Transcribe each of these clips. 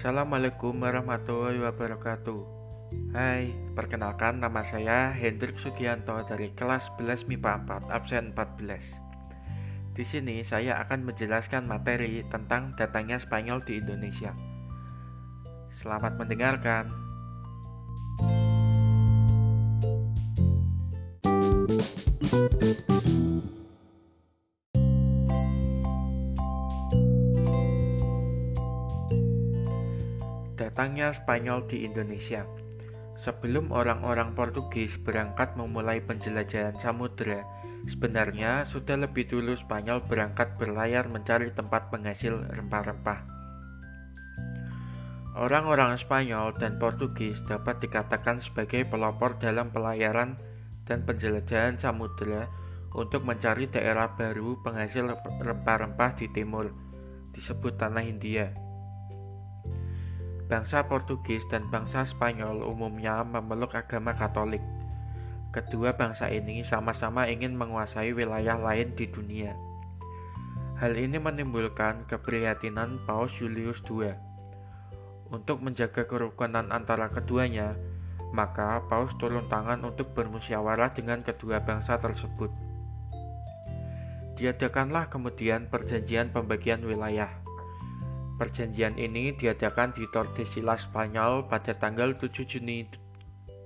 Assalamualaikum warahmatullahi wabarakatuh. Hai, perkenalkan nama saya Hendrik Sugianto dari kelas 11 MIPA 4 absen 14 Di sini saya akan menjelaskan materi tentang datangnya Spanyol di Indonesia. Selamat mendengarkan Datangnya Spanyol di Indonesia Sebelum orang-orang Portugis berangkat memulai penjelajahan samudera, sebenarnya sudah lebih dulu Spanyol berangkat berlayar mencari tempat penghasil rempah-rempah. Orang-orang Spanyol dan Portugis dapat dikatakan sebagai pelopor dalam pelayaran dan penjelajahan samudera untuk mencari daerah baru penghasil rempah-rempah di timur, disebut tanah India. Bangsa Portugis dan bangsa Spanyol umumnya memeluk agama Katolik. Kedua bangsa ini sama-sama ingin menguasai wilayah lain di dunia. Hal ini menimbulkan keprihatinan Paus Julius II. Untuk menjaga kerukunan antara keduanya, maka Paus turun tangan untuk bermusyawarah dengan kedua bangsa tersebut. Diadakanlah kemudian perjanjian pembagian wilayah. Perjanjian ini diadakan di Tordesillas, Spanyol pada tanggal 7 Juni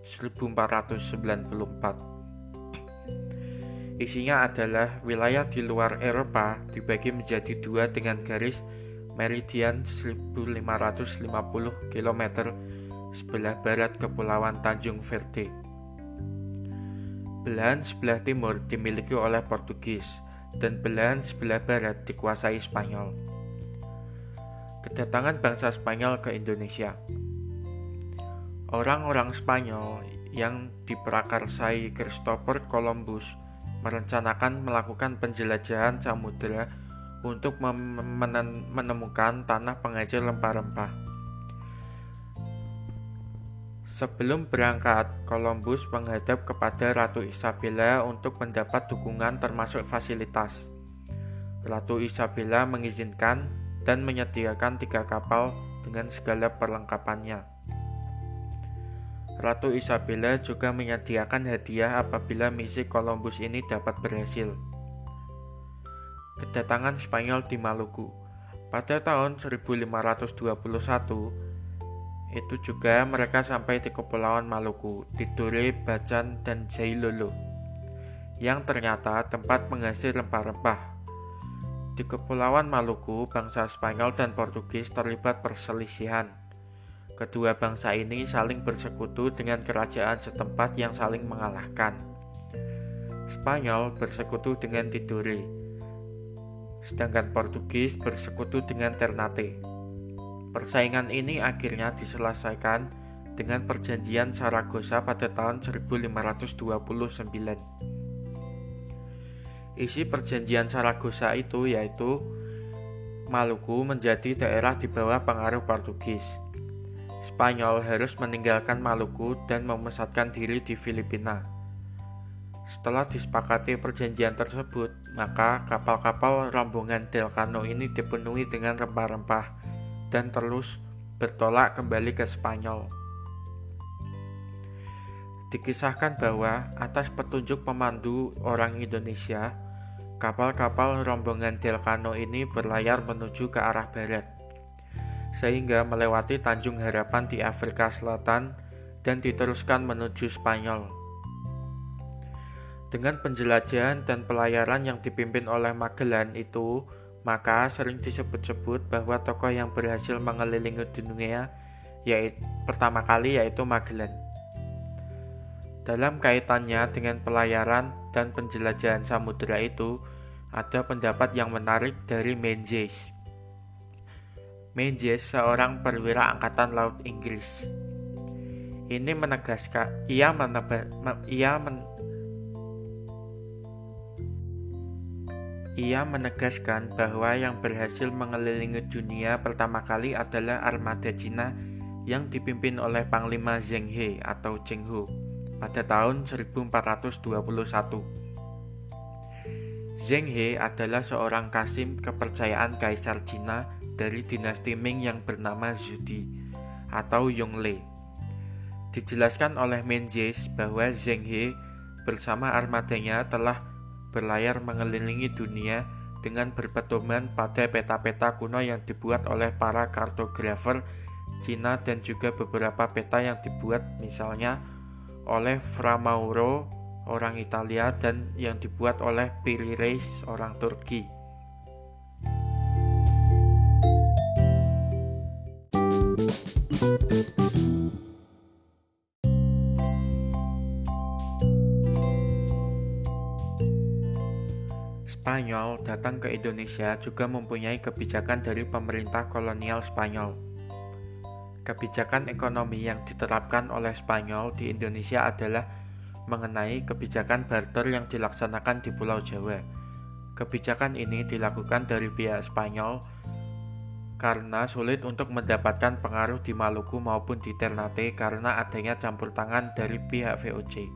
1494. Isinya adalah wilayah di luar Eropa dibagi menjadi dua dengan garis meridian 1550 km sebelah barat Kepulauan Tanjung Verde. Belahan sebelah timur dimiliki oleh Portugis dan belahan sebelah barat dikuasai Spanyol kedatangan bangsa Spanyol ke Indonesia. Orang-orang Spanyol yang diperakarsai Christopher Columbus merencanakan melakukan penjelajahan samudera untuk menemukan tanah penghasil rempah-rempah. Sebelum berangkat, Columbus menghadap kepada Ratu Isabella untuk mendapat dukungan termasuk fasilitas. Ratu Isabella mengizinkan dan menyediakan tiga kapal dengan segala perlengkapannya. Ratu Isabella juga menyediakan hadiah apabila misi Columbus ini dapat berhasil. Kedatangan Spanyol di Maluku pada tahun 1521 itu juga mereka sampai di Kepulauan Maluku, di Tidore, Bacan, dan Jailolo, yang ternyata tempat penghasil rempah-rempah di Kepulauan Maluku, bangsa Spanyol dan Portugis terlibat perselisihan. Kedua bangsa ini saling bersekutu dengan kerajaan setempat yang saling mengalahkan. Spanyol bersekutu dengan Tidore, sedangkan Portugis bersekutu dengan Ternate. Persaingan ini akhirnya diselesaikan dengan perjanjian Saragossa pada tahun 1529. Isi perjanjian Saragossa itu yaitu Maluku menjadi daerah di bawah pengaruh Portugis. Spanyol harus meninggalkan Maluku dan memusatkan diri di Filipina. Setelah disepakati perjanjian tersebut, maka kapal-kapal rombongan Delcano ini dipenuhi dengan rempah-rempah dan terus bertolak kembali ke Spanyol. Dikisahkan bahwa atas petunjuk pemandu orang Indonesia, Kapal-kapal rombongan Delcano ini berlayar menuju ke arah barat, sehingga melewati Tanjung Harapan di Afrika Selatan dan diteruskan menuju Spanyol. Dengan penjelajahan dan pelayaran yang dipimpin oleh Magellan itu, maka sering disebut-sebut bahwa tokoh yang berhasil mengelilingi dunia yaitu pertama kali yaitu Magellan. Dalam kaitannya dengan pelayaran dan penjelajahan samudera itu, ada pendapat yang menarik dari Menzies. Menzies seorang perwira angkatan laut Inggris. Ini menegaskan ia meneba, ia men, ia menegaskan bahwa yang berhasil mengelilingi dunia pertama kali adalah armada Cina yang dipimpin oleh Panglima Zheng He atau Cheng Ho pada tahun 1421. Zheng He adalah seorang kasim kepercayaan Kaisar Cina dari dinasti Ming yang bernama Zudi atau Yongle. Dijelaskan oleh Menzies bahwa Zheng He bersama armadanya telah berlayar mengelilingi dunia dengan berpedoman pada peta-peta kuno yang dibuat oleh para kartografer Cina dan juga beberapa peta yang dibuat misalnya oleh Fra Mauro orang Italia dan yang dibuat oleh Piri Reis orang Turki. Spanyol datang ke Indonesia juga mempunyai kebijakan dari pemerintah kolonial Spanyol. Kebijakan ekonomi yang diterapkan oleh Spanyol di Indonesia adalah mengenai kebijakan barter yang dilaksanakan di Pulau Jawa. Kebijakan ini dilakukan dari pihak Spanyol karena sulit untuk mendapatkan pengaruh di Maluku maupun di Ternate karena adanya campur tangan dari pihak VOC.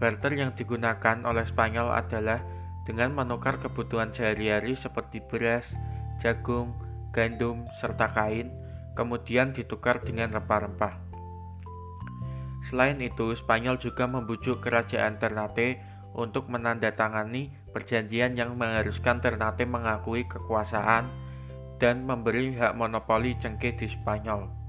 Barter yang digunakan oleh Spanyol adalah dengan menukar kebutuhan sehari-hari seperti beras, jagung, gandum, serta kain, kemudian ditukar dengan rempah-rempah. Selain itu, Spanyol juga membujuk kerajaan Ternate untuk menandatangani perjanjian yang mengharuskan Ternate mengakui kekuasaan dan memberi hak monopoli cengkeh di Spanyol.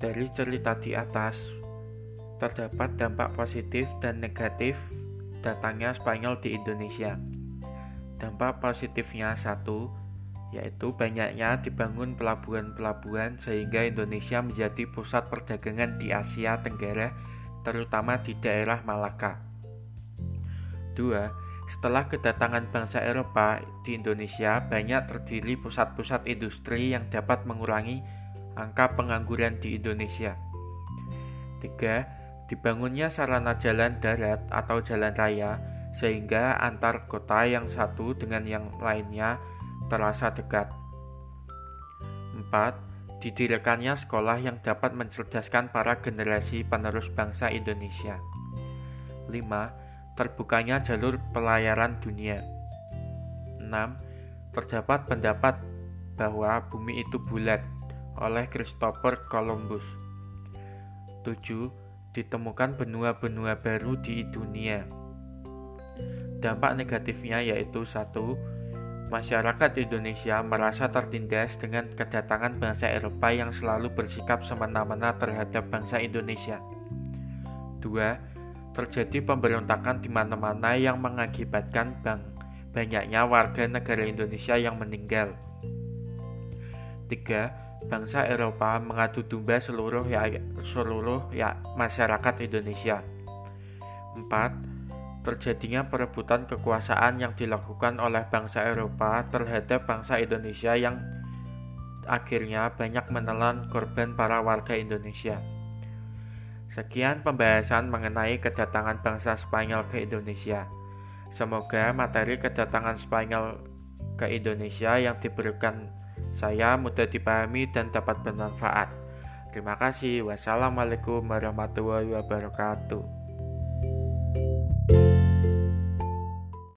Dari cerita di atas, terdapat dampak positif dan negatif datangnya Spanyol di Indonesia. Dampak positifnya satu, yaitu banyaknya dibangun pelabuhan-pelabuhan sehingga Indonesia menjadi pusat perdagangan di Asia Tenggara, terutama di daerah Malaka. Dua, setelah kedatangan bangsa Eropa di Indonesia, banyak terdiri pusat-pusat industri yang dapat mengurangi angka pengangguran di Indonesia. 3. Dibangunnya sarana jalan darat atau jalan raya sehingga antar kota yang satu dengan yang lainnya terasa dekat. 4. Didirikannya sekolah yang dapat mencerdaskan para generasi penerus bangsa Indonesia. 5 terbukanya jalur pelayaran dunia. 6. Terdapat pendapat bahwa bumi itu bulat oleh Christopher Columbus. 7. Ditemukan benua-benua baru di dunia. Dampak negatifnya yaitu satu, Masyarakat Indonesia merasa tertindas dengan kedatangan bangsa Eropa yang selalu bersikap semena-mena terhadap bangsa Indonesia. 2 terjadi pemberontakan di mana-mana yang mengakibatkan bang banyaknya warga negara Indonesia yang meninggal. 3. Bangsa Eropa mengadu domba seluruh ya seluruh ya masyarakat Indonesia. 4. Terjadinya perebutan kekuasaan yang dilakukan oleh bangsa Eropa terhadap bangsa Indonesia yang akhirnya banyak menelan korban para warga Indonesia. Sekian pembahasan mengenai kedatangan bangsa Spanyol ke Indonesia. Semoga materi kedatangan Spanyol ke Indonesia yang diberikan saya mudah dipahami dan dapat bermanfaat. Terima kasih. Wassalamualaikum warahmatullahi wabarakatuh.